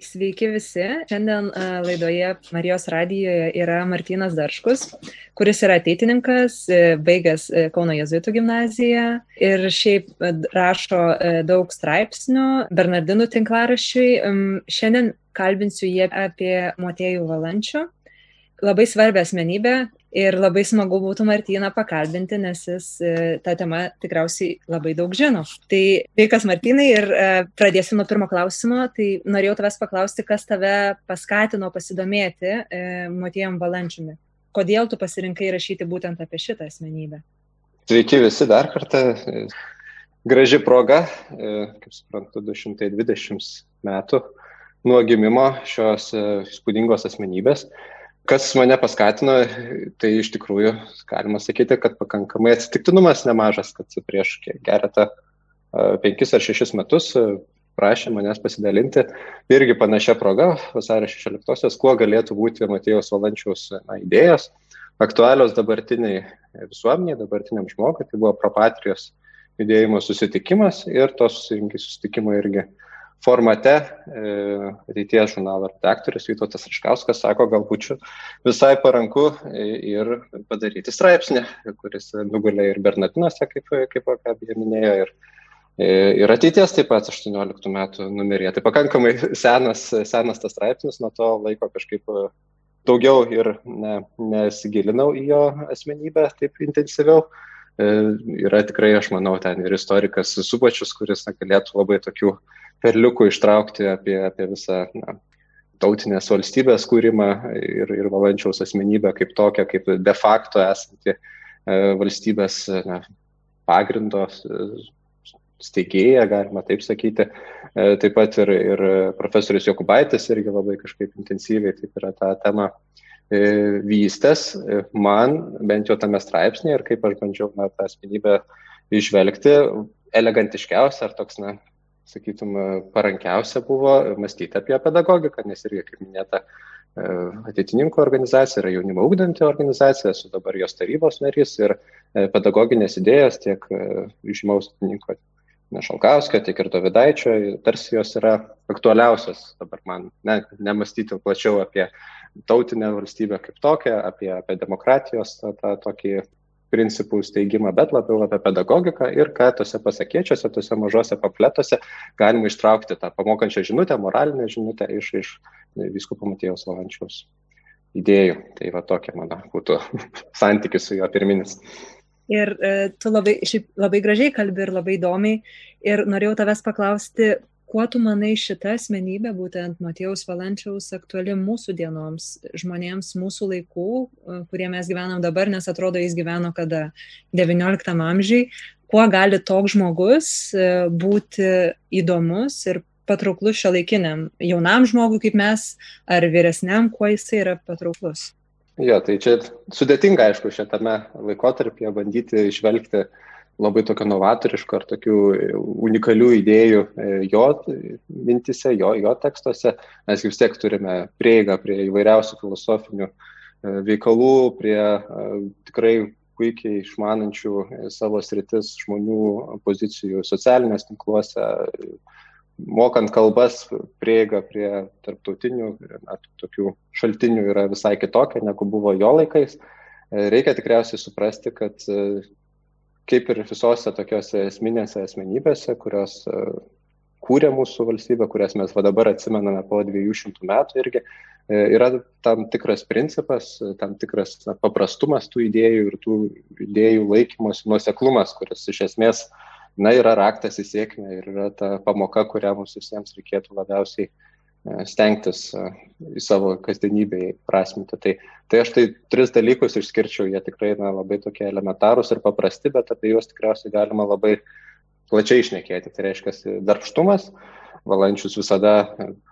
Sveiki visi. Šiandien e, laidoje Marijos radijoje yra Martinas Darškus, kuris yra ateitininkas, e, baigęs e, Kauno Jėzuitų gimnaziją ir šiaip rašo daug straipsnių Bernardinų tinklarašiui. Šiandien kalbinsiu jį apie Motėjų Valančių. Labai svarbią asmenybę, Ir labai smagu būtų Martyną pakalbinti, nes jis e, tą temą tikriausiai labai daug žino. Tai sveikas Martynai ir e, pradėsiu nuo pirmo klausimo. Tai norėjau tavęs paklausti, kas tave paskatino pasidomėti e, Motėjom Valančiumi. Kodėl tu pasirinkai rašyti būtent apie šitą asmenybę? Sveiki visi dar kartą. Graži proga, kaip suprantu, 220 metų nuo gimimo šios įspūdingos asmenybės. Kas mane paskatino, tai iš tikrųjų galima sakyti, kad pakankamai atsitiktinumas nemažas, kad prieš keletą penkis ar šešis metus prašė manęs pasidalinti irgi panašia proga, vasario 16-osios, kuo galėtų būti Matėjos Valančiaus na, idėjos, aktualios dabartiniai visuomeniai, dabartiniam žmogui, tai buvo propatrijos judėjimo susitikimas ir tos susitikimo irgi formate e, ateities žurnalo redaktorius Vytautas Raškauskas sako, galbūt čia visai paranku ir padaryti straipsnį, kuris nugulė ir Bernatinuose, kaip, kaip apie minėjo, ir, ir ateities taip pat 18 metų numeryje. Tai pakankamai senas, senas tas straipsnis, nuo to laiko kažkaip daugiau ir ne, nesigilinau į jo asmenybę taip intensyviau. E, yra tikrai, aš manau, ten ir istorikas Subačius, kuris na, galėtų labai tokių perliukų ištraukti apie, apie visą na, tautinės valstybės kūrimą ir, ir valančiaus asmenybę kaip tokią, kaip de facto esanti e, valstybės na, pagrindo steigėja, galima taip sakyti. E, taip pat ir, ir profesorius Jokubaitis irgi labai kažkaip intensyviai taip yra tą temą e, vystęs. Man bent jau tame straipsnėje ir kaip aš bandžiau na, tą asmenybę išvelgti, elegantiškiausia ar toks, na, sakytum, parankiausia buvo mąstyti apie pedagogiką, nes irgi, kaip minėta, e, ateitininkų organizacija yra jaunimo ugdanti organizacija, esu dabar jos tarybos narys ir e, pedagoginės idėjas tiek e, žymaus ateitininko Nešalkauskio, tiek ir Davidaičio, tarsi jos yra aktualiausios. Dabar man, ne, nemastyti plačiau apie tautinę valstybę kaip tokią, apie, apie demokratijos tą, tą tokį principų steigimą, bet labiau apie pedagogiką ir ką tose pasakėčiose, tose mažose papletuose galima ištraukti tą pamokančią žinutę, moralinę žinutę iš, iš viskupo Matėjos Valančiaus idėjų. Tai va tokia mano būtų santykis su jo pirminis. Ir e, tu labai, šiaip, labai gražiai kalbi ir labai įdomiai. Ir norėjau tavęs paklausti, kuo tu manai šita asmenybė, būtent Matėjaus Valančiaus, aktuali mūsų dienoms, žmonėms mūsų laikų, e, kurie mes gyvenam dabar, nes atrodo, jis gyveno kada 19 amžiai, kuo gali toks žmogus e, būti įdomus ir patrauklus šio laikiniam jaunam žmogui kaip mes, ar vyresniam, kuo jisai yra patrauklus. Jo, tai čia sudėtinga, aišku, šitame laikotarpyje bandyti išvelgti uh, labai tokio novatoriško ar tokių unikalių idėjų e, jo mintise, jo, jo tekstuose. Mes vis tiek turime prieigą prie įvairiausių filosofinių e, veikalų, prie e, tikrai puikiai išmanančių savo sritis žmonių pozicijų socialinės tinkluose, mokant kalbas, prieiga prie tarptautinių na, tokių šaltinių yra visai kitokia, negu buvo jo laikais. Reikia tikriausiai suprasti, kad kaip ir visose tokiose esminėse asmenybėse, kurios e, kūrė mūsų valstybę, kurias mes va dabar atsimename po 200 metų irgi, e, yra tam tikras principas, tam tikras na, paprastumas tų idėjų ir tų idėjų laikymosi nuoseklumas, kuris iš esmės na, yra raktas į sėkmę ir yra ta pamoka, kurią mums visiems reikėtų labiausiai uh, stengtis e, į savo kasdienybę prasminti. Tai, tai aš tai tris dalykus išskirčiau, jie tikrai na, labai tokie elementarūs ir paprasti, bet apie juos tikriausiai galima labai plačiai išnekėti. Tai reiškia darbštumas, valančius visada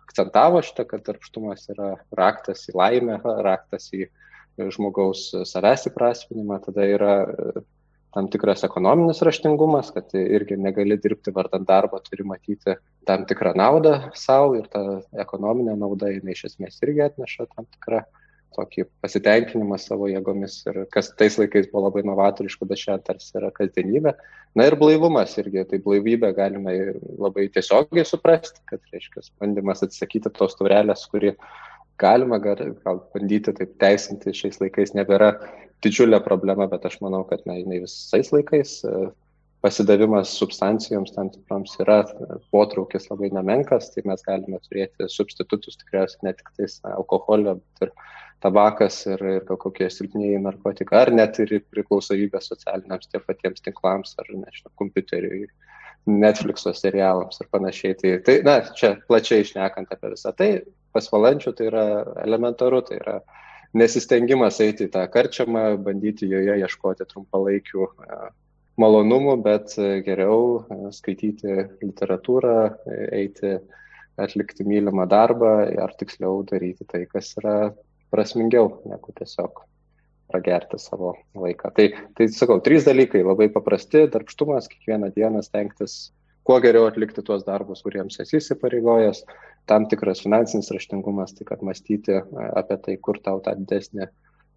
akcentavo šitą, kad darbštumas yra raktas į laimę, raktas į žmogaus savęs įprasminimą, tada yra tam tikras ekonominis raštingumas, kad irgi negali dirbti vardant darbą, turi matyti tam tikrą naudą savo ir ta ekonominė nauda, jinai iš esmės irgi atneša tam tikrą tokį pasitenkinimą savo jėgomis ir kas tais laikais buvo labai novatoriška, bet šiandien tarsi yra kasdienybė. Na ir blaivumas irgi, tai blaivybę galime labai tiesiogiai suprasti, kad, reiškia, bandymas atsisakyti tos taurelės, kuri galima gal, gal bandyti taip teisinti šiais laikais nebėra didžiulė problema, bet aš manau, kad na, jinai visais laikais pasidavimas substancijoms tam tikroms yra potraukis labai nemenkas, tai mes galime turėti substitutus tikriausiai ne tik tais alkoholio, bet ir tabakas ir, ir kokie silpnieji narkotikai, ar net ir priklausomybė socialiniams tie patiems tinklams, ar nežinau, kompiuteriui, Netflixo serialams ir panašiai. Tai, tai na, čia plačiai išnekant apie visą tai, pas valančių tai yra elementaru, tai yra nesistengimas eiti į tą karčiamą, bandyti joje ieškoti trumpalaikių malonumų, bet geriau skaityti literatūrą, eiti atlikti mylimą darbą ar tiksliau daryti tai, kas yra prasmingiau, negu tiesiog pragerti savo laiką. Tai, tai sakau, trys dalykai labai paprasti - darbštumas, kiekvieną dieną stengtis kuo geriau atlikti tuos darbus, kuriems esi įsipareigojęs, tam tikras finansinis raštingumas, tai kad mąstyti apie tai, kur tau tą didesnį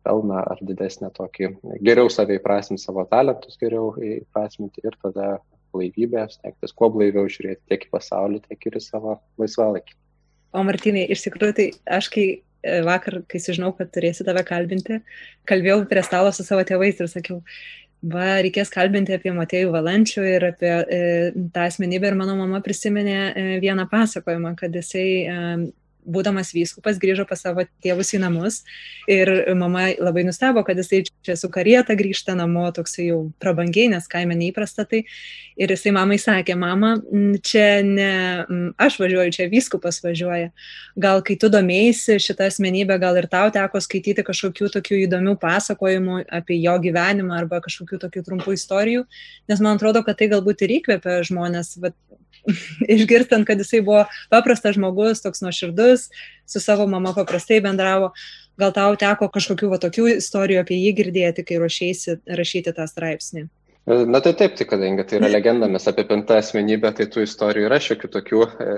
pelną ar didesnę tokį, geriau savai įprasminti savo talentus, geriau įprasminti ir tada blaivybę, stengtis kuo blaiviau žiūrėti tiek į pasaulį, tiek ir į savo laisvalaikį. O Martinai, iš tikrųjų, tai aš kai e, vakar, kai sužinau, kad turėsi tave kalbinti, kalbėjau prie stalo su savo tėvais ir sakiau, va, reikės kalbinti apie Matėjų Valančių ir apie e, tą asmenybę ir mano mama prisiminė e, vieną pasakojimą, kad jisai e, būdamas vyskupas grįžo pas savo tėvus į namus ir mama labai nustebo, kad jisai čia su karieta grįžta namo, toksai jau prabangiai, nes kaime neįprasta tai. Ir jisai mamai sakė, mama, čia ne aš važiuoju, čia vyskupas važiuoja. Gal kai tu domėjai šitą asmenybę, gal ir tau teko skaityti kažkokių tokių įdomių pasakojimų apie jo gyvenimą arba kažkokių tokių trumpų istorijų, nes man atrodo, kad tai galbūt ir įkvėpia žmonės, bet išgirstant, kad jisai buvo paprastas žmogus, toks nuoširdus, su savo mama paprastai bendravo. Gal tau teko kažkokių va tokių istorijų apie jį girdėti, kai ruošėsi rašyti tą straipsnį? Na tai taip, tai kadangi tai yra legendomis apie pentą asmenybę, tai tų istorijų yra šiokių tokių, e,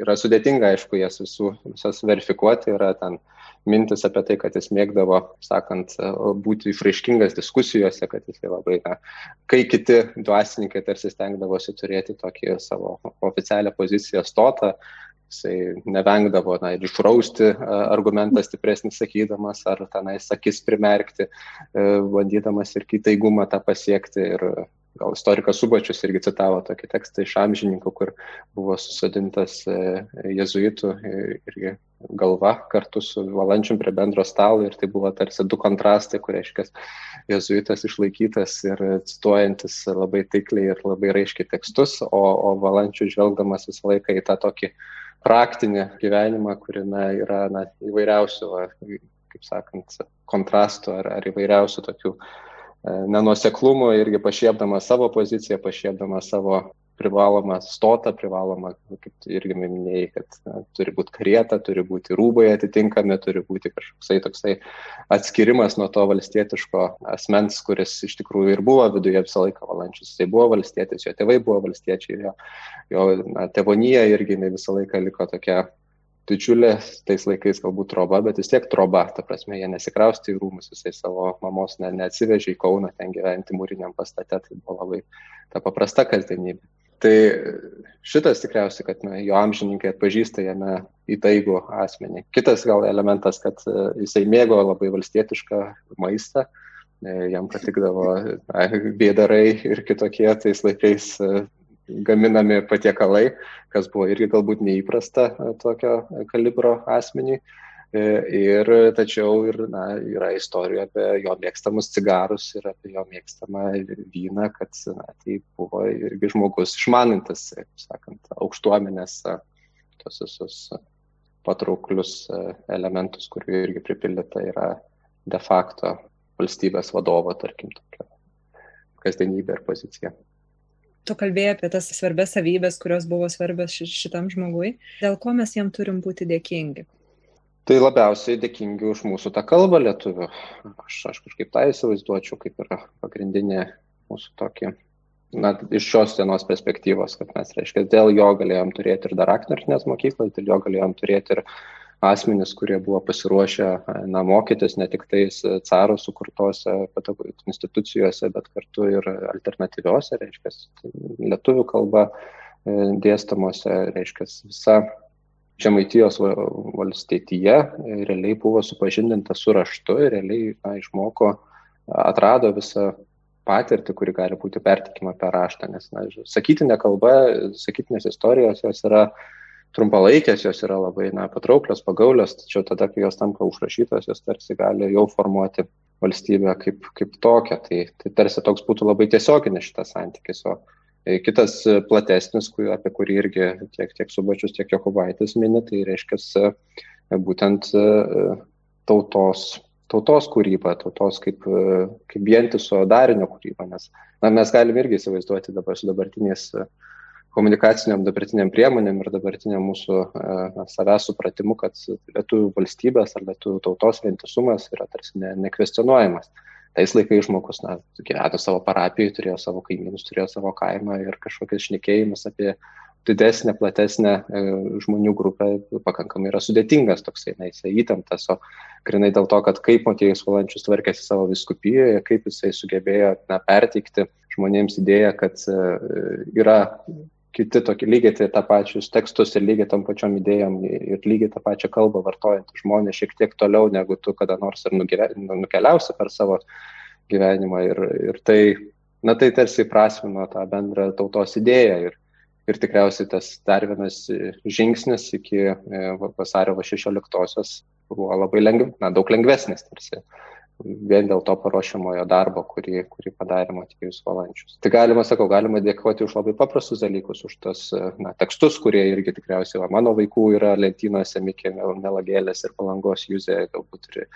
yra sudėtinga, aišku, jas visų, visas verifikuoti, yra ten mintis apie tai, kad jis mėgdavo, sakant, būti išraiškingas diskusijose, kad jis labai, na, kai kiti dvasininkai tarsi stengdavosi turėti tokį savo oficialią poziciją stotą, jisai nevengdavo na, ir išrausti argumentą stipresnį sakydamas, ar tenais akis primerkti, e, bandydamas ir kitaigumą tą pasiekti. Ir gal istorikas Subačius irgi citavo tokį tekstą iš amžininkų, kur buvo susadintas e, jezuitų irgi galva kartu su valančium prie bendro stalo ir tai buvo tarsi du kontrastai, kur reiškia jezuitas išlaikytas ir cituojantis labai taikliai ir labai raiškiai tekstus, o, o valančių žvelgdamas visą laiką į tą tokį praktinį gyvenimą, kurina yra na, įvairiausių, kaip sakant, kontrastų ar, ar įvairiausių tokių E, nenuoseklumo irgi pašiepdama savo poziciją, pašiepdama savo privalomą stotą, privalomą, kaip irgi minėjai, kad na, turi būti karieta, turi būti rūbai atitinkami, turi būti kažkoksai toksai atskirimas nuo to valstietiško asmens, kuris iš tikrųjų ir buvo viduje visą laiką valančius. Tai buvo valstietis, jo tėvai buvo valstiečiai, jo, jo na, tėvonija irgi visą laiką liko tokia didžiulė tais laikais galbūt troba, bet vis tiek troba, ta prasme, jie nesikraustė į rūmus, jisai savo mamos ne, neatsivežė į Kauną ten gyventi mūriniam pastate, tai buvo labai ta paprasta kasdienybė. Tai šitas tikriausiai, kad na, jo amžininkai atpažįsta jame įtaigų asmenį. Kitas gal elementas, kad e, jisai mėgo labai valstietišką maistą, e, jam patikdavo na, bėdarai ir kitokie tais laikais e, gaminami patiekalai, kas buvo irgi galbūt neįprasta tokio kalibro asmeniui. E, ir tačiau ir, na, yra istorija apie jo mėgstamus cigarus ir apie jo mėgstamą vyną, kad na, tai buvo irgi žmogus išmanintas, kaip sakant, aukštuomenės tos visus patrauklius elementus, kurių irgi pripildyta yra de facto valstybės vadovo, tarkim, tokia kasdienybė ir pozicija tu kalbėjai apie tas svarbias savybės, kurios buvo svarbios šitam žmogui. Dėl ko mes jam turim būti dėkingi? Tai labiausiai dėkingi už mūsų tą kalbą lietuvių. Aš, aš kažkaip tą įsivaizduočiau, kaip yra pagrindinė mūsų tokia, na, iš šios dienos perspektyvos, kad mes, reiškia, dėl jo galėjom turėti ir dar aktorinės mokyklas, dėl jo galėjom turėti ir asmenys, kurie buvo pasiruošę na, mokytis ne tik tais caro sukurtose institucijose, bet kartu ir alternatyviose, reiškia, lietuvių kalba dėstamose, reiškia, visa Žemaitijos valstietyje realiai buvo supažindinta su raštu ir realiai na, išmoko, atrado visą patirtį, kuri gali būti pertikima per raštą, nes na, sakytinė kalba, sakytinės istorijos jos yra trumpalaikės, jos yra labai na, patrauklios, pagaulios, tačiau tada, kai jos tampa užrašytos, jos tarsi gali jau formuoti valstybę kaip, kaip tokią. Tai, tai tarsi toks būtų labai tiesioginis šitas santykis. O kitas platesnis, apie kurį irgi tiek, tiek Subačius, tiek Jokubaitis mini, tai reiškia e, būtent e, tautos tautos kūrybą, tautos kaip, kaip vientiso darinio kūrybą, nes na, mes galime irgi įsivaizduoti dabar su dabartiniais komunikaciniam dabartiniam priemonėm ir dabartiniam mūsų na, savęs supratimu, kad lietuvių valstybės ar lietuvių tautos vientisumas yra tarsi ne, nekvestionuojamas. Tais laikais žmogus, na, gyveno savo parapijoje, turėjo savo kaimynus, turėjo savo kaimą ir kažkokias šnekėjimas apie didesnę, platesnę e, žmonių grupę pakankamai yra sudėtingas toksai, na, jisai įtemptas, o grinai dėl to, kad kaip Motiejus Valančius tvarkėsi savo viskupijoje, kaip jisai sugebėjo na, perteikti žmonėms idėją, kad e, yra kiti tokie lygiai tą pačius tekstus ir lygiai tam pačiom idėjom ir lygiai tą pačią kalbą vartojantys žmonės šiek tiek toliau negu tu kada nors ir nu, nukeliausi per savo gyvenimą. Ir, ir tai, na, tai tarsi prasmino tą bendrą tautos idėją. Ir, ir tikriausiai tas dar vienas žingsnis iki e, vasario 16-osios buvo labai lengv, na, daug lengvesnis tarsi vien dėl to paruošiamojo darbo, kurį, kurį padarė Matijus Valančius. Tai galima, sakau, galima dėkoti už labai paprastus dalykus, už tas na, tekstus, kurie irgi tikriausiai va, mano vaikų yra lentynose, Mikė Melagėlės ir Palangos Juzė galbūt. Ir...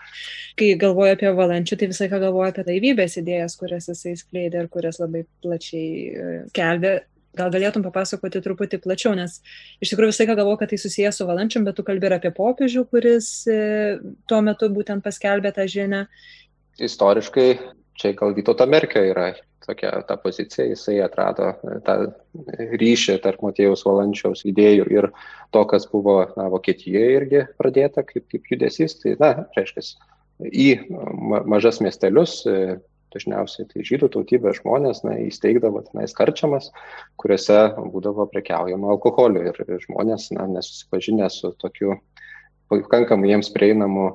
Kai galvoju apie Valančių, tai visai ką galvoju apie taivybės idėjas, kurias jisai skleidė ir kurias labai plačiai e, skelbė. Gal galėtum papasakoti truputį plačiau, nes iš tikrųjų visą laiką galvoju, kad tai susijęs su valančiam, bet tu kalbė ir apie popiežių, kuris e, tuo metu būtent paskelbė tą žinią. Istoriškai čia gal Vytauto Merkio yra tokia ta pozicija, jisai atrado e, tą ryšį tarp Matėjaus valančiaus idėjų ir to, kas buvo na, Vokietijoje irgi pradėta kaip, kaip judesys. Tai, na, reiškia, į mažas miestelius e, dažniausiai tai žydų tautybės žmonės na, įsteigdavo tenais karčiamas, kuriuose būdavo prekiaujama alkoholiu ir, ir žmonės na, nesusipažinę su tokiu pakankamai jiems prieinamu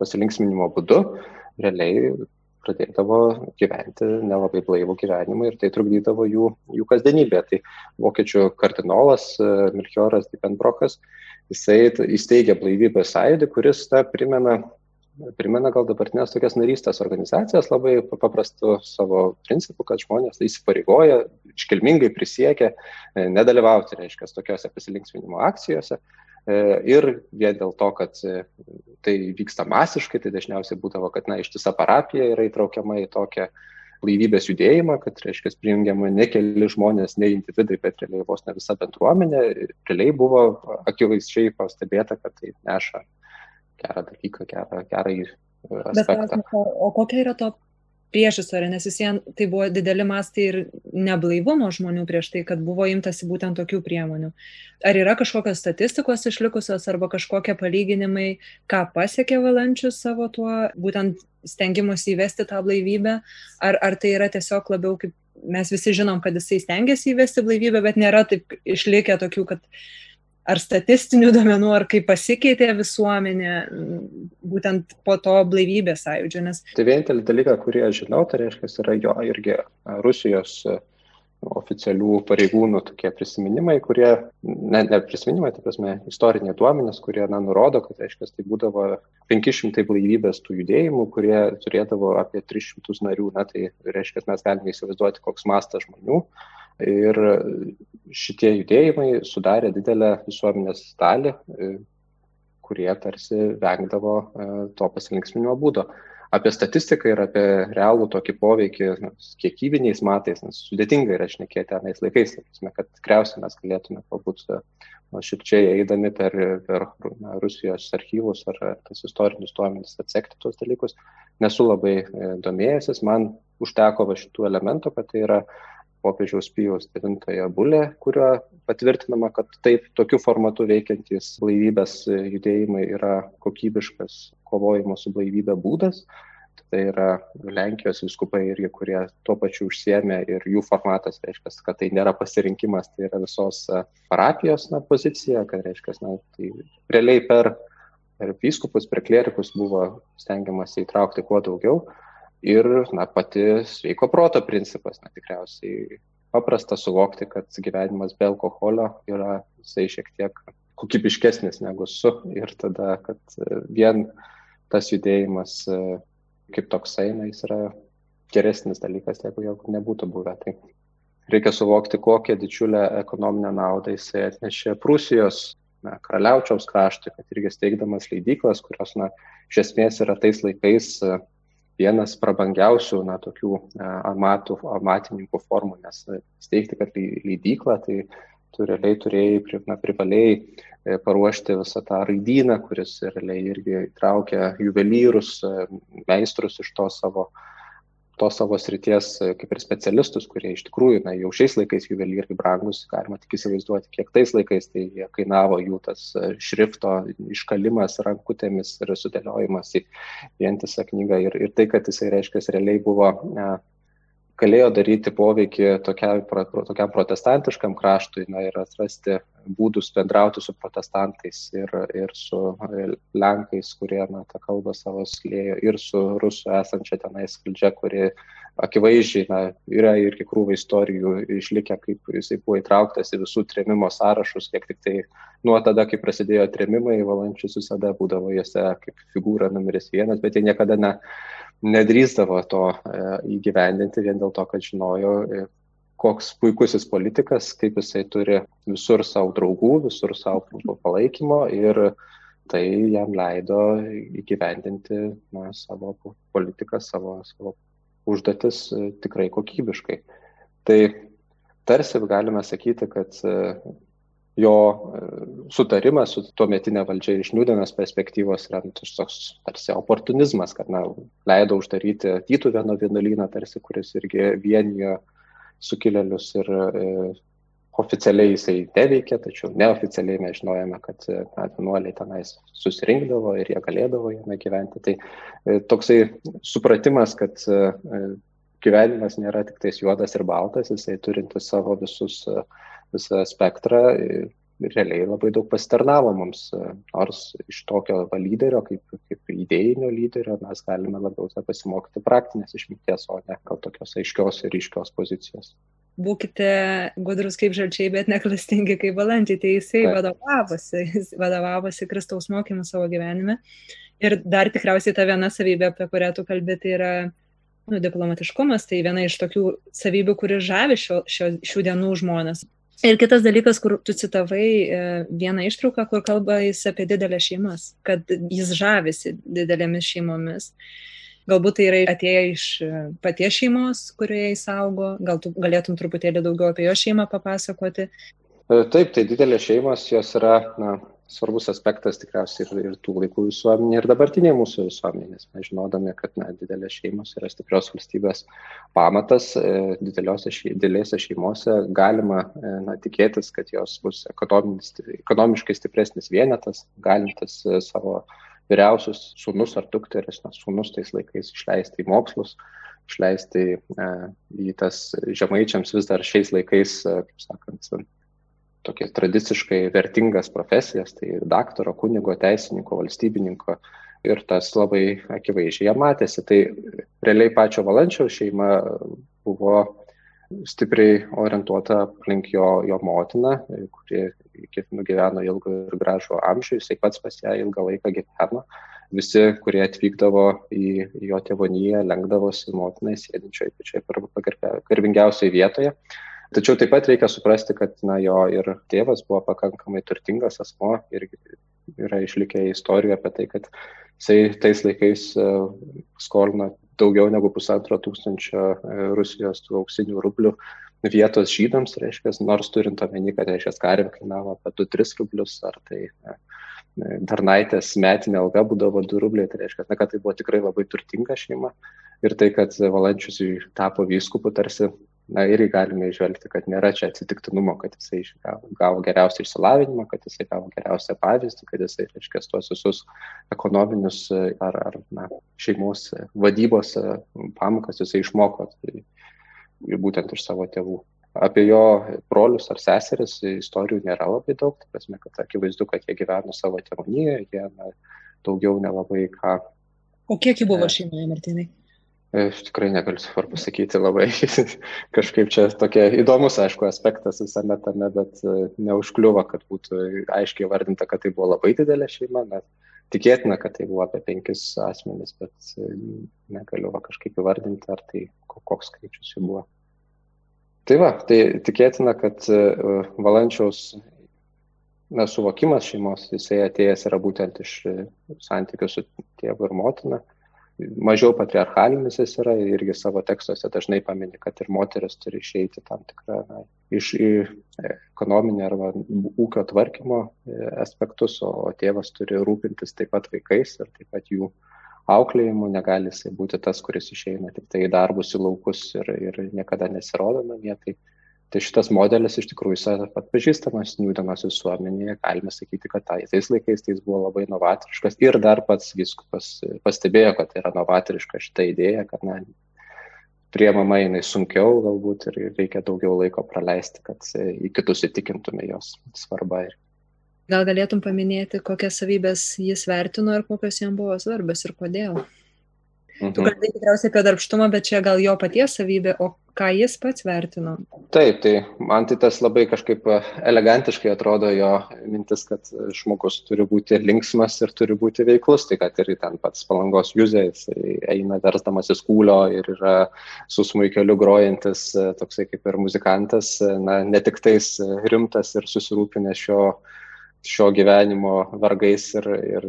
pasilinksminimo būdu, realiai pradėdavo gyventi nelabai blaivų gyvenimą ir tai trukdydavo jų, jų kasdienybę. Tai vokiečių kardinolas Milchioras Dipenbrokas, jisai įsteigė blaivybės sąjūdį, kuris ta primena primena gal dabartinės tokias narystės organizacijas labai paprastu savo principu, kad žmonės įsipareigoja, iškilmingai prisiekia e, nedalyvauti, reiškia, tokiuose pasilinksminimo akcijose. E, ir vien dėl to, kad e, tai vyksta masiškai, tai dažniausiai būdavo, kad na, ištisa parapija yra įtraukiama į tokią laivybės judėjimą, kad, reiškia, prijungiama ne keli žmonės, ne individai, bet realiai vos ne visa bendruomenė. Realiai buvo akivaizdžiai pastebėta, kad tai neša gerą dalyką, gerą, gerą aspektą. Bet, o kokia yra to priešistorė, nes vis vien tai buvo dideli mastai ir neblaivumo žmonių prieš tai, kad buvo imtasi būtent tokių priemonių. Ar yra kažkokios statistikos išlikusios arba kažkokie palyginimai, ką pasiekė valančius savo tuo, būtent stengimus įvesti tą blaivybę, ar, ar tai yra tiesiog labiau kaip mes visi žinom, kad jisai stengiasi įvesti blaivybę, bet nėra taip išlikę tokių, kad ar statistinių duomenų, ar kaip pasikeitė visuomenė būtent po to blaivybės sąjūdžio. Nes... Tai vienintelis dalykas, kurį aš žinau, tai reiškia, yra jo irgi Rusijos oficialių pareigūnų tokie prisiminimai, kurie, ne, ne prisiminimai, tai prasme, istoriniai duomenys, kurie, na, nurodo, kad, reiškia, tai būdavo 500 blaivybės tų judėjimų, kurie turėdavo apie 300 narių, na, tai reiškia, mes galime įsivaizduoti, koks mastas žmonių. Ir šitie judėjimai sudarė didelę visuomenės dalį, e, kurie tarsi vengdavo e, to pasilinksminimo būdo. Apie statistiką ir apie realų tokį poveikį na, kiekybiniais matais, nes sudėtinga yra šnekėti anais laikais, prasme, kad tikriausiai mes galėtume galbūt širčiai eidami per, per na, Rusijos archyvus ar, tas istorinius duomenis atsekti tuos dalykus. Nesu labai e, domėjęsis, man užteko va šitų elementų, kad tai yra popiežiaus Pijaus IX bulė, kurio patvirtinama, kad taip, tokiu formatu veikiantys blaivybės judėjimai yra kokybiškas kovojimo su blaivybė būdas. Tai yra Lenkijos viskupai irgi, kurie tuo pačiu užsiemė ir jų formatas reiškia, kad tai nėra pasirinkimas, tai yra visos parapijos na, pozicija, kad reiškia, na, tai realiai per, per vyskupus, per klerikus buvo stengiamasi įtraukti kuo daugiau ir na, pati sveiko proto principas, na, tikriausiai paprasta suvokti, kad gyvenimas be alkoholio yra jisai šiek tiek kokybiškesnis negu su ir tada, kad vien tas judėjimas kaip toksai, na, jis yra geresnis dalykas, jeigu jo nebūtų buvę. Tai reikia suvokti, kokią didžiulę ekonominę naudą jisai atnešė Prūsijos na, karaliaučiaus kraštui, kad irgi steigdamas leidyklas, kurios, na, iš esmės yra tais laikais vienas prabangiausių, na, tokių amatų, amatininkų formų, nes steigti, kad leidyklą, tai tu realiai turėjai, na, privalėjai e, paruošti visą tą raidyną, kuris realiai irgi įtraukia juvelyrus, e, meistrus iš to savo, to savo srities e, kaip ir specialistus, kurie iš tikrųjų, na, jau šiais laikais juvelyrai brangus, galima tik įsivaizduoti, kiek tais laikais tai kainavo jų tas šrifto iškalimas rankutėmis ir sudėliojimas į vientisą knygą. Ir, ir tai, kad jisai reiškia, realiai buvo galėjo daryti poveikį tokiam, tokiam protestantiškam kraštui na, ir atrasti būdus bendrauti su protestantais ir, ir su lenkais, kurie na, tą kalbą savo slėjo, ir su rusų esančia tenais valdžia, kuri akivaizdžiai na, yra ir krūva istorijų išlikę, kaip jisai buvo įtrauktas į visų trėmimo sąrašus, kiek tik tai nuo tada, kai prasidėjo trėmimai, valančius visada būdavo juose kaip figūra numeris vienas, bet jie niekada ne nedrįsdavo to e, įgyvendinti vien dėl to, kad žinojo, e, koks puikusis politikas, kaip jisai turi visur savo draugų, visur savo palaikymo ir tai jam leido įgyvendinti na, savo politiką, savo, savo užduotis e, tikrai kokybiškai. Tai tarsi galime sakyti, kad jo e, sutarimas su tuometinė valdžia iš Niudenos perspektyvos yra nu, toks tarsi oportunizmas, kad na, leido uždaryti Tytuvėno vienuolyną, tarsi kuris irgi vienijo sukilėlius ir e, oficialiai jisai neveikė, tačiau neoficialiai mes žinojame, kad e, na, vienuoliai tenais susirinkdavo ir jie galėdavo jame gyventi. Tai e, toksai supratimas, kad e, gyvenimas nėra tik tais juodas ir baltas, jisai turinti savo visus uh, visą spektrą realiai labai daug pasitarnavo mums, nors iš tokio lyderio, kaip, kaip idėjinio lyderio, mes galime labiau pasimokyti praktinės išminties, o ne gal tokios aiškios ir ryškios pozicijos. Būkite gudrus kaip žalčiai, bet neklastingi kaip balandžiai. Tai jisai Taip. vadovavosi, jis vadovavosi Kristaus mokymu savo gyvenime. Ir dar tikriausiai ta viena savybė, apie kurią tu kalbėti, yra nu, diplomatiškumas. Tai viena iš tokių savybių, kuri žavi šio, šio, šių dienų žmonės. Ir kitas dalykas, kur tu citavai e, vieną ištrauką, kur kalba jis apie didelės šeimas, kad jis žavisi didelėmis šeimomis. Galbūt tai yra atėję iš e, paties šeimos, kurioje jis augo, gal tu galėtum truputėlį daugiau apie jo šeimą papasakoti. E, taip, tai didelės šeimos, jos yra na, svarbus aspektas tikriausiai ir, ir tų laikų visuomenė, ir dabartinė mūsų visuomenė, nes mes žinodami, kad na, didelės šeimos yra stiprios valstybės pamatas, e, didelėse šeimose galima e, na, tikėtis, kad jos bus ekonomiškai stipresnis vienetas, galintis e, savo vyriausius sūnus ar dukteris, na, sūnus tais laikais išleisti į mokslus, išleisti e, į tas žemaičiams vis dar šiais laikais, kaip sakant, tokias tradiciškai vertingas profesijas, tai daktaro, kunigo, teisininko, valstybininko. Ir tas labai akivaizdžiai matėsi. Tai realiai pačio valančio šeima buvo stipriai orientuota aplink jo, jo motiną, kuri nugyveno ilgą ir gražų amžių, jisai pats pas ją ilgą laiką gyveno. Visi, kurie atvykdavo į jo tėvoniją, lenkdavosi motinai sėdinčioje pačioje garbingiausioje vietoje. Tačiau taip pat reikia suprasti, kad na, jo ir tėvas buvo pakankamai turtingas asmo ir yra išlikę istoriją apie tai, kad jisai tais laikais e, skolino daugiau negu pusantro tūkstančio e, Rusijos tų auksinių rublių vietos žydams, reiškia, nors turint omeny, kad, reiškia, karvė kainavo apie 2-3 rublius, ar tai ne, Darnaitės metinė alga būdavo 2 rubliai, tai reiškia, na, kad tai buvo tikrai labai turtinga šeima. Ir tai, kad Valančius tapo vyskupu, tarsi na, irgi galime išvelgti, kad nėra čia atsitiktinumo, kad jisai gavo geriausią išsilavinimą, kad jisai gavo geriausią pavyzdį, kad jisai, reiškia, tuos visus ekonominius ar, ar na, šeimos vadybos pamokas jisai išmoko tai, būtent iš savo tėvų. Apie jo brolius ar seseris istorijų nėra labai daug, tai prasme, kad akivaizdu, kad jie gyveno savo tėvonyje, jie na, daugiau nelabai ką. O kiek jų buvo šeimoje, Martinai? Aš tikrai negaliu dabar pasakyti labai. Kažkaip čia tokia įdomus, aišku, aspektas visame tame, bet e, neužkliuvo, kad būtų aiškiai vardinta, kad tai buvo labai didelė šeima. Bet tikėtina, kad tai buvo apie penkis asmenys, bet e, negaliu kažkaip įvardinti, ar tai koks skaičius jų buvo. Tai va, tai tikėtina, kad e, valančiaus nesuvokimas šeimos, jisai atėjęs yra būtent iš santykių su tėvu ir motina mažiau patriarchalinis jis yra ir irgi savo tekstuose dažnai pamini, kad ir moteris turi išeiti tam tikrą na, iš į ekonominį arba ūkio tvarkymo e, aspektus, o tėvas turi rūpintis taip pat vaikais ir taip pat jų auklėjimu, negali jisai būti tas, kuris išeina tik tai į darbus, į laukus ir, ir niekada nesirodo namie. Tai Tai šitas modelis iš tikrųjų yra atpažįstamas nūdienos visuomenėje, galime sakyti, kad tai, tais laikais tai jis buvo labai novatoriškas ir dar pats viskupas pastebėjo, kad tai yra novatoriška šita idėja, kad na, priemama jinai sunkiau galbūt ir reikia daugiau laiko praleisti, kad į kitus įtikintume jos svarbą. Gal galėtum paminėti, kokias savybės jis vertino ir kokios jam buvo svarbios ir kodėl? Mhm. Tu kalbėjai tikriausiai apie darbštumą, bet čia gal jo paties savybė, o ką jis pats vertino? Taip, tai man tai tas labai kažkaip e, elegantiškai atrodo jo mintis, kad žmogus turi būti linksmas ir turi būti veiklus, tai kad ir ten pats palangos juzė, jis eina versdamas į skūlio ir yra su smuikeliu grojantis, e, toksai kaip ir muzikantas, e, na, ne tik tais rimtas ir susirūpinęs šio šio gyvenimo vargais ir, ir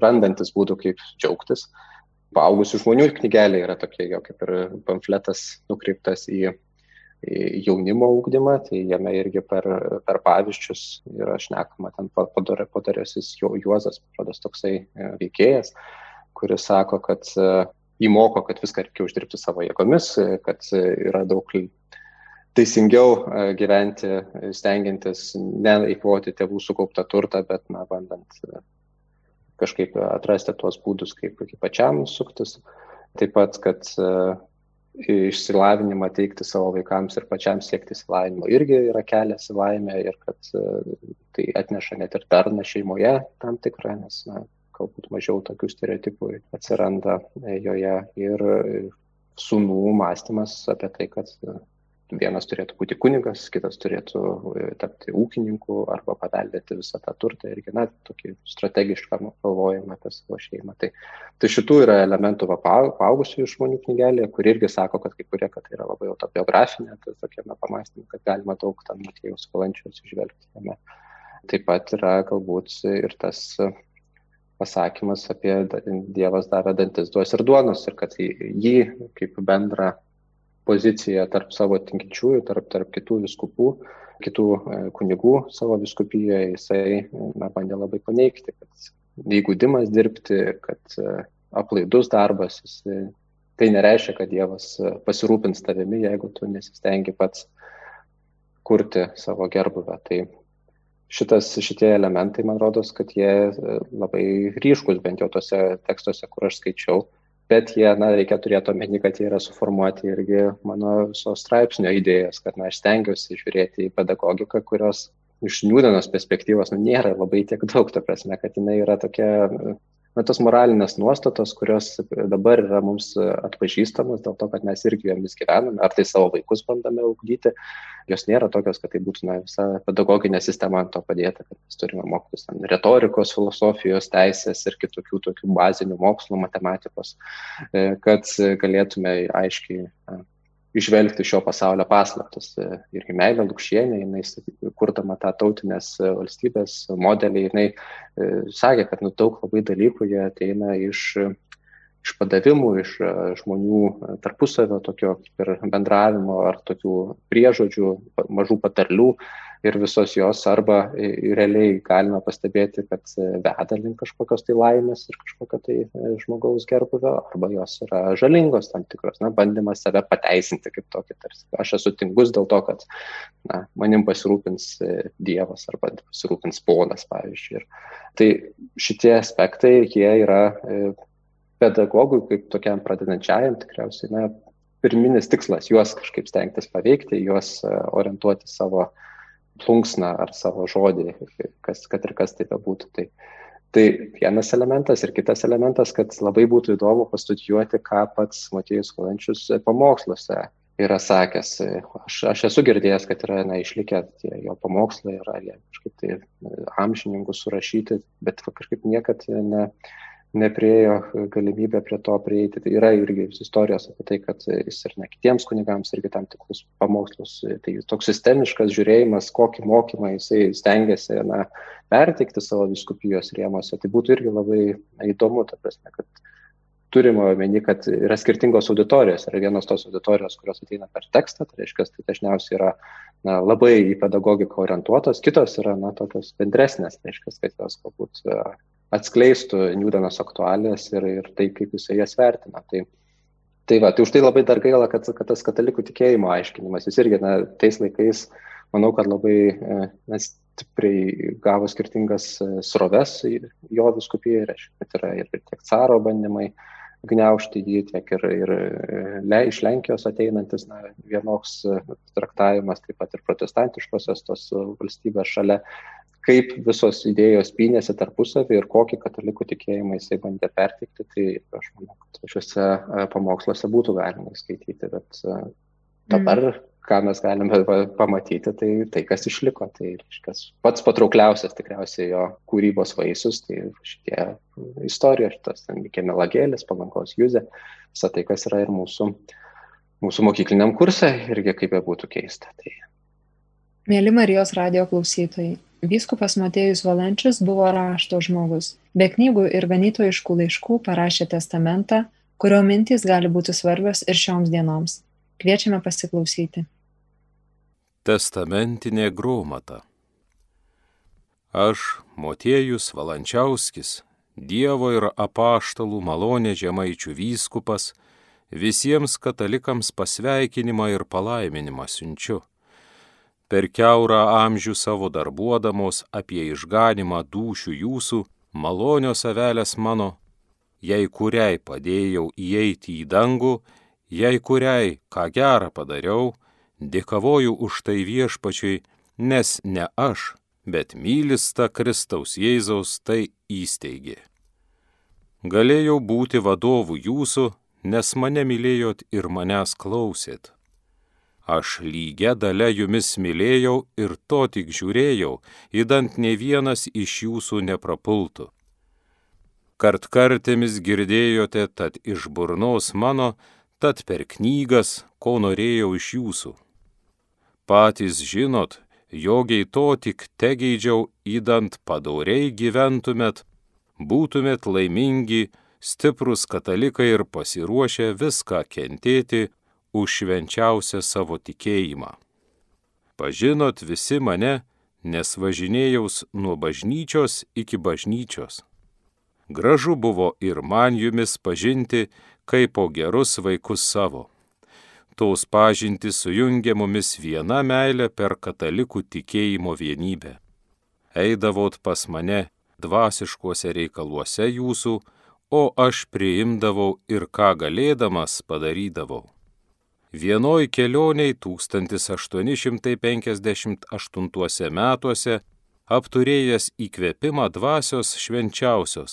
randantis būdų, kaip džiaugtis paaugusių žmonių knygelė yra tokia jo kaip ir pamfletas nukreiptas į, į jaunimo ūkdymą, tai jame irgi per, per pavyzdžius yra šnekama ten padarėsis jo Juozas, rodas toksai e, veikėjas, kuris sako, kad e, įmoko, kad viską reikia uždirbti savo jėgomis, e, kad yra daug teisingiau gyventi, stengiantis neįkvoti tėvų sukauptą turtą, bet na, bandant kažkaip atrasti tuos būdus, kaip, kaip pačiam suktis. Taip pat, kad e, išsilavinimą teikti savo vaikams ir pačiam siekti išsilavinimo irgi yra kelias į laimę ir kad e, tai atneša net ir darną šeimoje tam tikrą, nes na, galbūt mažiau tokių stereotipų atsiranda joje ir sunų mąstymas apie tai, kad vienas turėtų būti kunigas, kitas turėtų e, tapti ūkininku arba paveldėti visą tą turtą ir na, tokį strategišką galvojimą apie savo šeimą. Tai, tai šitų yra elementų va, paaugusių žmonių knygelėje, kur irgi sako, kad kai kurie, kad tai yra labai autobiografinė, tai tokiame pamastymė, kad galima daug tam Matėjaus valančiaus išvelgti jame. Taip pat yra galbūt ir tas pasakymas apie Dievas davė dantis duos ir duonos ir kad jį kaip bendrą poziciją tarp savo tikinčiųjų, tarp, tarp kitų viskupų, kitų e, kunigų savo viskupijoje, jisai na, bandė labai paneigti, kad įgūdimas dirbti, kad e, aplaidus darbas, jis, tai nereiškia, kad Dievas e, pasirūpins tavimi, jeigu tu nesistengi pats kurti savo gerbuvę. Tai šitas, šitie elementai, man rodos, kad jie labai ryškus, bent jau tose tekstuose, kur aš skaičiau, bet jie, na, reikia turėti omeny, kad jie yra suformuoti irgi mano viso straipsnio idėjas, kad, na, aš stengiuosi žiūrėti į pedagogiką, kurios iš niūdenos perspektyvos nu, nėra labai tiek daug, ta prasme, kad jinai yra tokia na, tos moralinės nuostatos, kurios dabar yra mums atpažįstamos dėl to, kad mes irgi jomis gyvename, ar tai savo vaikus bandome ugdyti, jos nėra tokios, kad tai būtų na, visa pedagoginė sistema ant to padėta, kad mes turime mokytis ten, retorikos, filosofijos, teisės ir kitokių tokių bazinių mokslų, matematikos, kad galėtume aiškiai išvelgti šio pasaulio paslaptus. E, irgi Meilė Lukšienė, jinai, kurdama tą tautinės e, valstybės modelį, jinai e, sakė, kad nu, daug labai dalykų jie ateina iš, iš padavimų, iš žmonių tarpusavio tokio ir bendravimo ar tokių priežodžių, mažų patarlių, ir visos jos arba realiai galime pastebėti, kad veda link kažkokios tai laimės ir kažkokio tai žmogaus gerbuvio, arba jos yra žalingos tam tikros, na, bandymas save pateisinti kaip tokį, tarsi aš esu tingus dėl to, kad na, manim pasirūpins Dievas arba pasirūpins ponas, pavyzdžiui. Ir tai šitie aspektai, jie yra pedagogui, kaip tokiam pradedančiajam, tikriausiai, na, pirminis tikslas juos kažkaip stengtis paveikti, juos orientuoti savo plunksną ar savo žodį, kas, kad ir kas tai bebūtų. Tai, tai vienas elementas ir kitas elementas, kad labai būtų įdomu pastudijuoti, ką pats Matėjus Valančius pamoksluose yra sakęs. Aš, aš esu girdėjęs, kad yra na, išlikę tie jo pamokslai, yra jie kažkaip tai amžininkų surašyti, bet kažkaip niekad ne, nepriejo galimybę prie to prieiti. Tai yra irgi istorijos apie tai, kad jis ir ne kitiems kunigams irgi tam tikrus pamokslus. Tai toks sistemiškas žiūrėjimas, kokį mokymą jisai stengiasi na, perteikti savo viskupijos rėmose. Tai būtų irgi labai įdomu, ta prasme, kad turime omeny, kad yra skirtingos auditorijos. Yra vienos tos auditorijos, kurios ateina per tekstą, tai reiškia, tai dažniausiai yra na, labai į pedagogiką orientuotos, kitos yra na, tokios bendresnės, tai reiškia, kad jos galbūt atskleistų Niūdenos aktualijas ir, ir tai, kaip jisai jas vertina. Tai, tai va, tai už tai labai dar gaila, kad, kad tas katalikų tikėjimo aiškinimas, jis irgi, na, tais laikais, manau, kad labai na, stipriai gavo skirtingas e, sroves jo viskupijai, reiškia, kad yra ir tiek caro bandymai gniaužti jį, tiek ir, ir e, le, iš Lenkijos ateinantis na, vienoks e, traktavimas, taip pat ir protestantiškosios tos valstybės šalia kaip visos idėjos pynėsi tarpusavį ir kokį katalikų tikėjimą jisai bandė perteikti, tai aš manau, kad šiuose e, pamoksluose būtų galima skaityti, bet e, dabar, mm. ką mes galime pamatyti, tai tai, kas išliko, tai reiškia, pats patraukliausias tikriausiai jo kūrybos vaisius, tai šitie istorijos, šitas Mikė Melagėlis, palankos Juzė, visą tai, kas yra ir mūsų, mūsų mokykliniam kursai, irgi kaip be būtų keista. Tai... Mėly Marijos radio klausytojai, Vyskupas Motiejus Valančius buvo rašto žmogus. Be knygų ir ganytojiškų laiškų parašė testamentą, kurio mintys gali būti svarbios ir šioms dienoms. Kviečiame pasiklausyti. Testamentinė gromata. Aš, Motiejus Valančiauskis, Dievo ir apaštalų malonė žemaičių vyskupas, visiems katalikams pasveikinimą ir palaiminimą siunčiu per keurą amžių savo darbuodamos apie išganimą dūšių jūsų, malonios avelės mano, jei kuriai padėjau įeiti į dangų, jei kuriai ką gerą padariau, dėkavoju už tai viešpačiui, nes ne aš, bet mylista Kristaus Jėzaus tai įsteigė. Galėjau būti vadovų jūsų, nes mane mylėjot ir manęs klausėt. Aš lygia dalė jumis mylėjau ir to tik žiūrėjau, įdant ne vienas iš jūsų neprapultų. Kart kartėmis girdėjote, tad iš burnos mano, tad per knygas, ko norėjau iš jūsų. Patys žinot, jogiai to tik tegeidžiau, įdant padoriai gyventumėt, būtumėt laimingi, stiprus katalikai ir pasiruošę viską kentėti už švenčiausią savo tikėjimą. Pažinot visi mane, nes važinėjaus nuo bažnyčios iki bažnyčios. Gražu buvo ir man jumis pažinti, kaip po gerus vaikus savo. Tos pažintis sujungia mumis viena meilė per katalikų tikėjimo vienybę. Eidavot pas mane dvasiškuose reikaluose jūsų, o aš priimdavau ir ką galėdamas padarydavau. Vienoj kelioniai 1858 metuose apturėjęs įkvėpimą dvasios švenčiausios,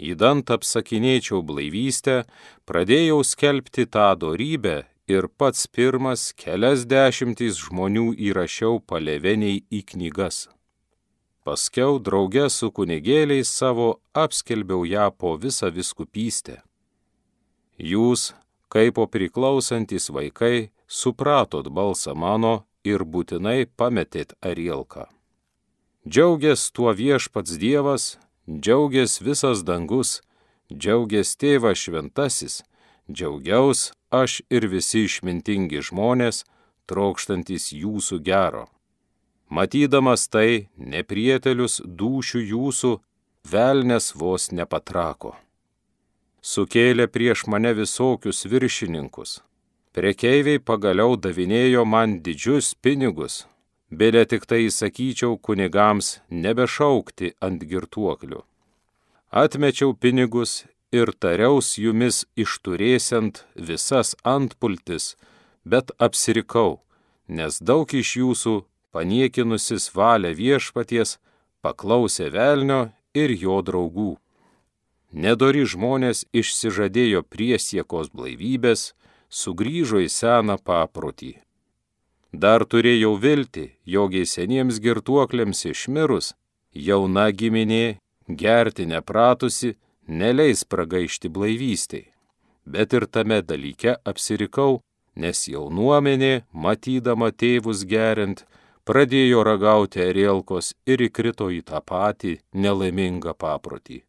įdant apsakinėčiau blaivystę, pradėjau skelbti tą dorybę ir pats pirmas kelias dešimtys žmonių įrašiau paleveniai į knygas. Paskiau drauge su kunigėliais savo apskelbiau ją po visą viskupystę. Jūs, kaip o priklausantis vaikai, supratot balsą mano ir būtinai pametėt arielką. Džiaugias tuo viešpats Dievas, džiaugias visas dangus, džiaugias tėvas šventasis, džiaugiaus aš ir visi išmintingi žmonės, trokštantis jūsų gero. Matydamas tai, neprietelius dušių jūsų, velnės vos nepatrako. Sukėlė prieš mane visokius viršininkus. Prekeiviai pagaliau davinėjo man didžius pinigus, Bėlė tik tai įsakyčiau kunigams nebešaukti ant girtuoklių. Atmečiau pinigus ir tariaus jumis išturėsiant visas antpultis, bet apsirikau, nes daug iš jūsų, paniekinusis valią viešpaties, paklausė velnio ir jo draugų. Nedori žmonės išsižadėjo priesiekos blaivybės, sugrįžo į seną paprotį. Dar turėjau vilti, jogiai seniems girtuokliams išmirus, jauna giminė, gerti nepratusi, neleis pragaišti blaivystiai. Bet ir tame dalyke apsirikau, nes jaunuomenė, matydama tėvus geriant, pradėjo ragauti erielkos ir įkrito į tą patį nelaimingą paprotį.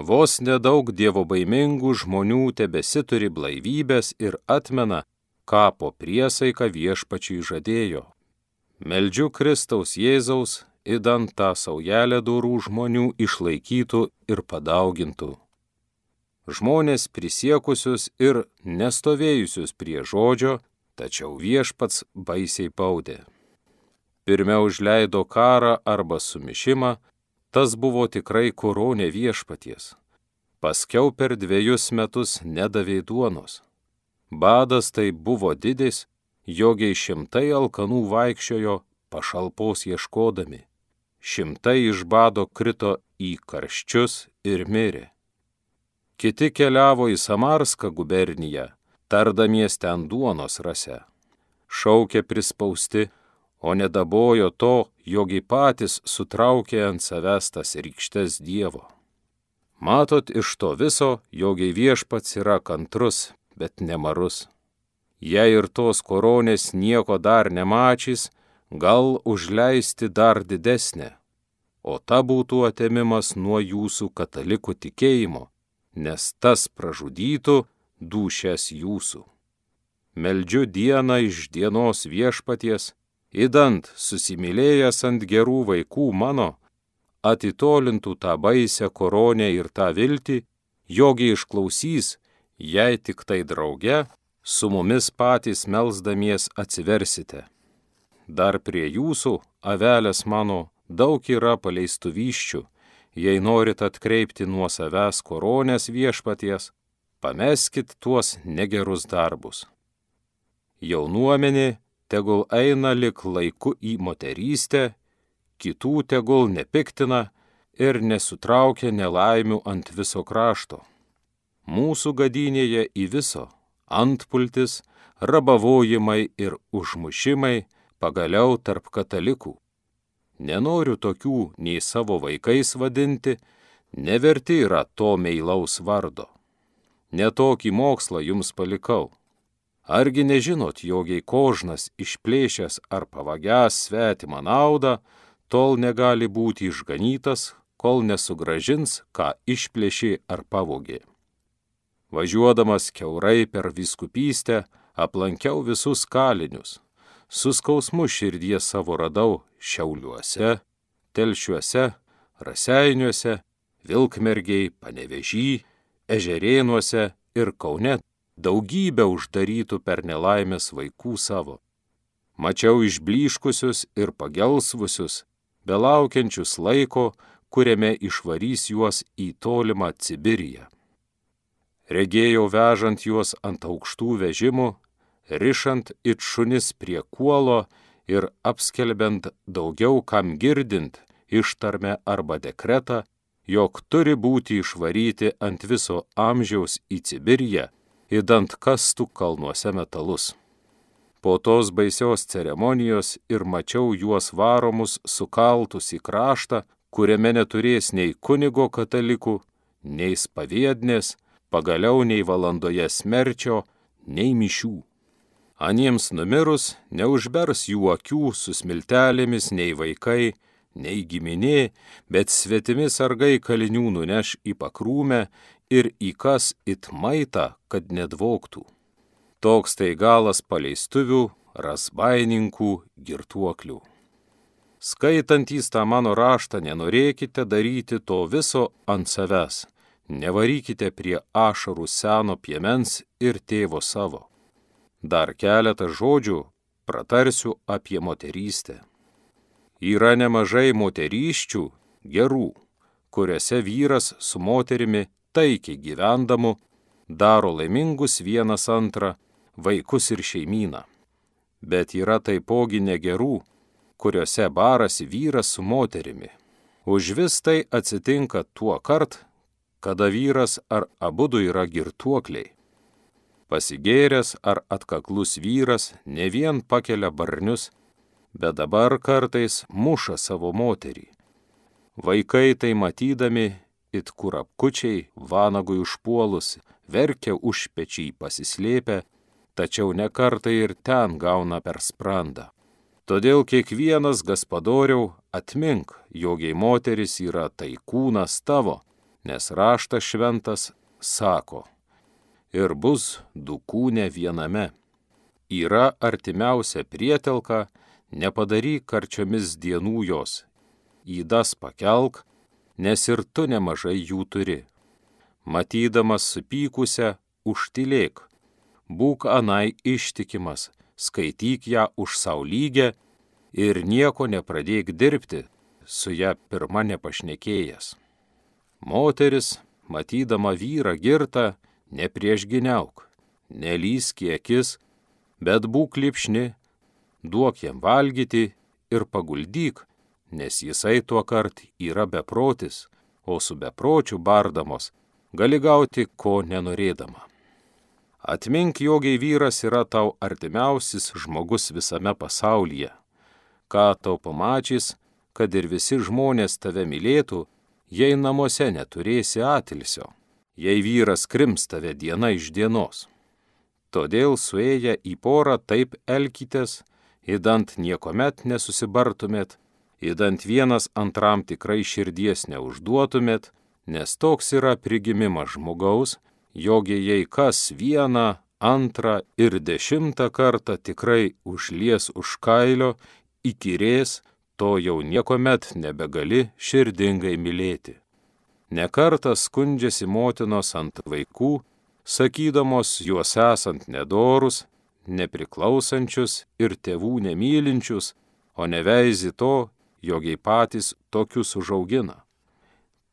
Vos nedaug dievo baimingų žmonių tebesituri blaivybės ir atmena, kapo priesaiką viešpačiai žadėjo. Meldžiu Kristaus Jėzaus, įdant tą saujelę durų žmonių išlaikytų ir padaugintų. Žmonės prisiekusius ir nestovėjusius prie žodžio, tačiau viešpats baisiai baudė. Pirmiau užleido karą arba sumišimą, tas buvo tikrai koronė viešpaties. Paskiau per dviejus metus nedavė duonos. Badas tai buvo didis, jogiai šimtai alkanų vaikščiojo pašalpos ieškodami. Šimtai iš bado krito į karščius ir mirė. Kiti keliavo į Samarską guberniją, tardamies ten duonos rase. Šaukė prispausti, o nedabojo to, jogi patys sutraukė ant savęs tas rykštes Dievo. Matot iš to viso, jogi viešpats yra kantrus, bet nemarus. Jei ir tos koronės nieko dar nemačys, gal užleisti dar didesnę, o ta būtų atėmimas nuo jūsų katalikų tikėjimo, nes tas pražudytų dušės jūsų. Meldžiu dieną iš dienos viešpaties, įdant susimylėjęs ant gerų vaikų mano, atitolintų tą baisę koronę ir tą viltį, jogi išklausys jei tik tai drauge su mumis patys melzdamies atsiversite. Dar prie jūsų, avelės mano, daug yra paleistų vyščių, jei norit atkreipti nuo savęs koronės viešpaties, pameskit tuos negerus darbus. Jaunuomenė tegul eina lik laiku į moterystę, kitų tegul nepiktina ir nesutraukia nelaimių ant viso krašto mūsų gadynėje į viso antpultis, rabavojimai ir užmušimai pagaliau tarp katalikų. Nenoriu tokių nei savo vaikais vadinti, neverti yra to meilaus vardo. Netokį mokslą jums palikau. Argi nežinot, jogiai kožnas išplėšęs ar pavagęs svetimą naudą, tol negali būti išganytas, kol nesugražins, ką išplėšė ar pavogė. Važiuodamas keurai per viskupystę, aplankiau visus kalinius. Su skausmu širdie savo radau Šiauliuose, Telšiuose, Raseiniuose, Vilkmergiai, Panevežy, Ežerėnuose ir Kaune daugybę uždarytų per nelaimės vaikų savo. Mačiau išbliškusius ir pagelsvusius, belaukiančius laiko, kuriame išvarys juos į tolimą Sibiriją regėjau vežant juos ant aukštų vežimų, rišant it šunis prie kuolo ir apskelbiant daugiau kam girdint ištarmę arba dekretą, jog turi būti išvaryti ant viso amžiaus į Sibiriją, įdant kastų kalnuose metalus. Po tos baisios ceremonijos ir mačiau juos varomus sukaltus į kraštą, kuriame neturės nei kunigo katalikų, nei spavėdnės, pagaliau nei valandoje smerčio, nei mišių. Aniems numirus neužbers jų akių su smiltelėmis nei vaikai, nei giminė, bet svetimi sargai kalinių nuneš į pakrūmę ir į kas it maitą, kad nedvoktų. Toks tai galas paleistuvių, rasbaininkų, girtuoklių. Skaitantys tą mano raštą, nenorėkite daryti to viso ant savęs. Nevarykite prie ašarų seno piemens ir tėvo savo. Dar keletą žodžių pratarsiu apie moterystę. Yra nemažai moteryščių gerų, kuriuose vyras su moterimi taikiai gyvendamu daro laimingus vienas antrą, vaikus ir šeimyną. Bet yra taipogi negerų, kuriuose barasi vyras su moterimi. Už vis tai atsitinka tuo kart, kada vyras ar abudu yra girtuokliai. Pasigėręs ar atkaklus vyras ne vien pakelia barnius, bet dabar kartais muša savo moterį. Vaikai tai matydami, it kurapkučiai, vanagui užpuolus, verkia užpečiai pasislėpę, tačiau nekartai ir ten gauna per sprandą. Todėl kiekvienas gaspadoriau atmink, jogiai moteris yra tai kūnas tavo, nes raštas šventas sako, ir bus du kūne viename. Yra artimiausia prietelka, nepadaryk karčiomis dienų jos, įdas pakelk, nes ir tu nemažai jų turi. Matydamas supykusią, užtilėk, būk anai ištikimas, skaityk ją už saulygę ir nieko nepradėk dirbti, su ją pirma nepašnekėjęs. Moteris, matydama vyrą girtą, nepriešginiauk, nelysk į akis, bet būk lipšni, duok jam valgyti ir paguldyk, nes jisai tuo kart yra beprotis, o su bepročiu bardamos gali gauti ko nenorėdama. Atmink, jogiai vyras yra tau artimiausias žmogus visame pasaulyje. Ką tau pamačys, kad ir visi žmonės tave mylėtų, jei namuose neturėsi atilsio, jei vyras krims tave diena iš dienos. Todėl suėję į porą taip elkitės, įdant niekuomet nesusibartumėt, įdant vienas antram tikrai širdies neužduotumėt, nes toks yra prigimimas žmogaus, jogi jei kas vieną, antrą ir dešimtą kartą tikrai užlies už kailio, įkyrės, to jau niekuomet nebegali širdingai mylėti. Nekartą skundžiasi motinos ant vaikų, sakydamos juos esant nedorus, nepriklausančius ir tėvų nemylinčius, o neveizi to, jogiai patys tokius užaugina.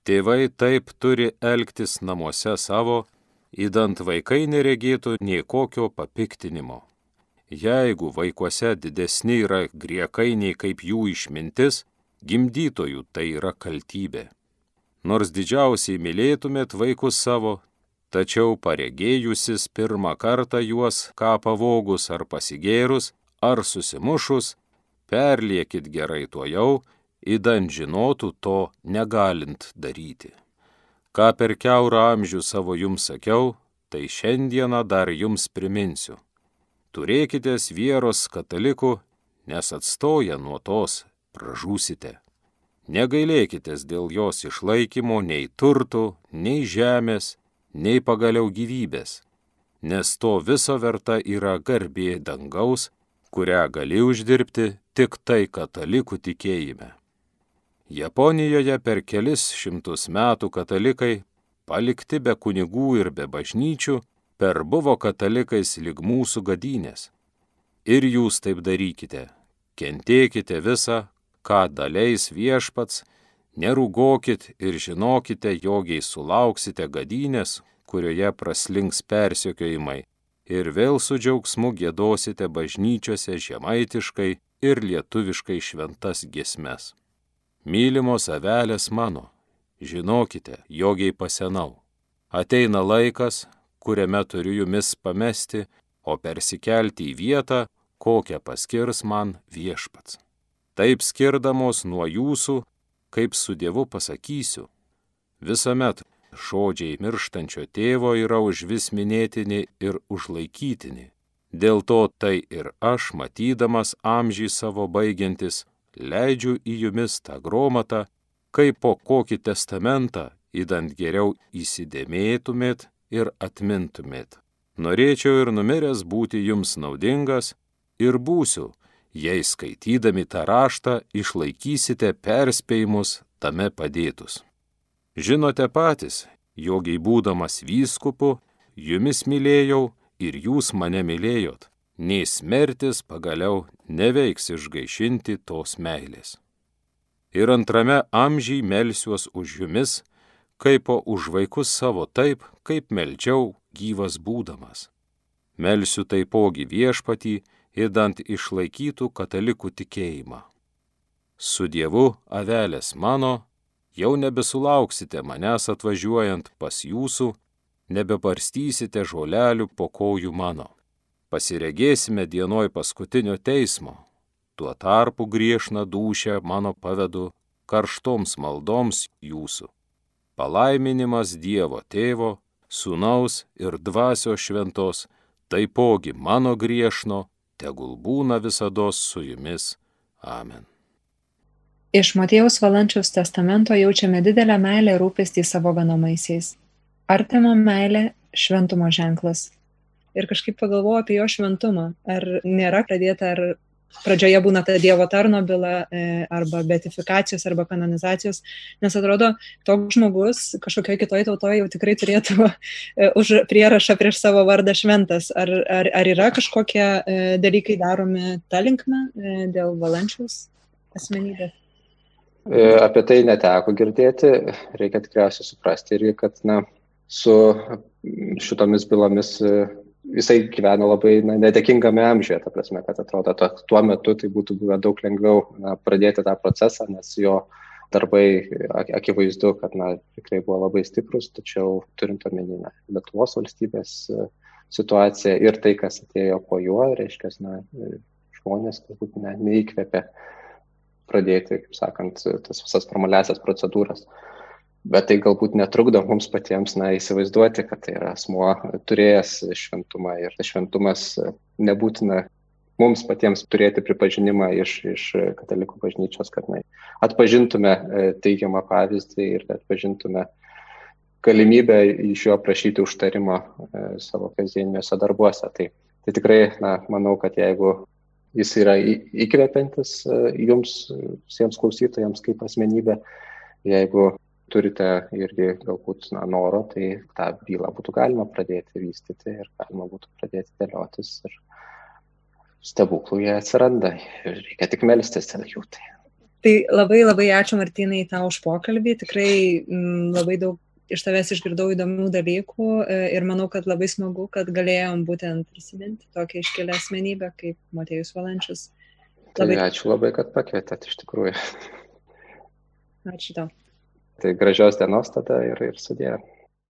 Tėvai taip turi elgtis namuose savo, įdant vaikai neregėtų nei kokio papiktinimo. Jeigu vaikuose didesni yra griekai nei kaip jų išmintis, gimdytojų tai yra kaltybė. Nors didžiausiai mylėtumėt vaikus savo, tačiau paregėjusis pirmą kartą juos ką pavogus ar pasigėrus, ar susimušus, perliekit gerai tuo jau, įdant žinotų to negalint daryti. Ką per keurą amžių savo jums sakiau, tai šiandieną dar jums priminsiu. Turėkitės vieros katalikų, nes atstoję nuo tos pražūsite. Negailėkitės dėl jos išlaikymo nei turtų, nei žemės, nei pagaliau gyvybės, nes to viso verta yra garbė dangaus, kurią gali uždirbti tik tai katalikų tikėjime. Japonijoje per kelis šimtus metų katalikai, palikti be kunigų ir be bažnyčių, per buvo katalikais lyg mūsų gadynės. Ir jūs taip darykite, kentėkite visą, ką daleis viešpats, nerūgokit ir žinokite, jogiai sulauksite gadynės, kurioje praslinks persiokiojimai, ir vėl su džiaugsmu gėdosite bažnyčiose žemaitiškai ir lietuviškai šventas gesmes. Mylimos avelės mano, žinokite, jogiai pasenau. Ateina laikas, kuriame turiu jumis pamesti, o persikelti į vietą, kokią paskirs man viešpats. Taip skirdamos nuo jūsų, kaip su Dievu pasakysiu. Visuomet žodžiai mirštančio tėvo yra už vis minėtini ir užlaikytini. Dėl to tai ir aš, matydamas amžiai savo baigiantis, leidžiu į jumis tą gromatą, kaip po kokį testamentą, įdant geriau įsidėmėtumėt ir atmintumėt. Norėčiau ir numiręs būti jums naudingas ir būsiu, jei skaitydami tą raštą išlaikysite perspėjimus tame padėtus. Žinote patys, jog įbūdamas vyskupu, jumis mylėjau ir jūs mane mylėjot, nei smertis pagaliau neveiks išgaišinti tos meilės. Ir antrame amžiai melsiuos už jumis, kaip po už vaikus savo taip, kaip melčiau gyvas būdamas. Melsiu taipogi viešpatį, įdant išlaikytų katalikų tikėjimą. Su Dievu, avelės mano, jau nebesulauksite manęs atvažiuojant pas jūsų, nebeparstysite žolelių po kojų mano. Pasiregėsime dienoj paskutinio teismo. Tuo tarpu griešna dušę mano pavedu karštoms maldoms jūsų. Palaiminimas Dievo tėvo, sūnaus ir dvasios šventos, taipogi mano griešno, tegul būna visada su jumis. Amen. Iš Matėjaus Valančiaus testamento jaučiame didelę meilę rūpestį savo ganomaissiais. Artimo meilė šventumo ženklas. Ir kažkaip pagalvoju apie jo šventumą. Ar nėra pradėta, ar pradžioje būna ta Dievo tarno byla e, arba betifikacijos arba kanonizacijos, nes atrodo, toks žmogus kažkokioje kitoje tautoje jau tikrai turėtų e, už prierašą prieš savo vardą šventas. Ar, ar, ar yra kažkokie e, dalykai daromi tą linkmę dėl valančiaus asmenybės? Apie tai neteko girdėti, reikia tikriausiai suprasti irgi, kad na, su šitomis bylomis jisai gyveno labai na, nedėkingame amžiuje, ta prasme, kad atrodo, to, tuo metu tai būtų buvę daug lengviau na, pradėti tą procesą, nes jo darbai akivaizdu, kad na, tikrai buvo labai stiprus, tačiau turint omeny na, Lietuvos valstybės e, situaciją ir tai, kas atėjo po juo, reiškia, na, žmonės galbūt ne, neįkvėpė pradėti, kaip sakant, tas visas formaliasias procedūras. Bet tai galbūt netrukdo mums patiems na, įsivaizduoti, kad tai yra asmuo turėjęs šventumą ir šventumas nebūtina mums patiems turėti pripažinimą iš, iš katalikų bažnyčios, kad na, atpažintume e, teigiamą pavyzdį ir atpažintume galimybę iš jo prašyti užtarimo e, savo kasdieniniuose darbuose. Tai, tai tikrai, na, manau, kad jeigu jis yra įkvepiantis e, jums, visiems klausytojams kaip asmenybė, jeigu turite irgi galbūt na, noro, tai tą bylą būtų galima pradėti vystyti ir galima būtų pradėti dėliotis ir stebuklų jie atsiranda ir reikia tik melstis dėl jų. Tai. tai labai labai ačiū Martinai tau už pokalbį, tikrai m, mm, labai daug iš tavęs išgirdau įdomių dalykų e, ir manau, kad labai smagu, kad galėjom būtent prisiminti tokią iškelią asmenybę kaip Matėjus Valančius. Labai... Tai ačiū labai, kad pakvietėt iš tikrųjų. Ačiū tau. Tai gražios dienos tada ir, ir sudė.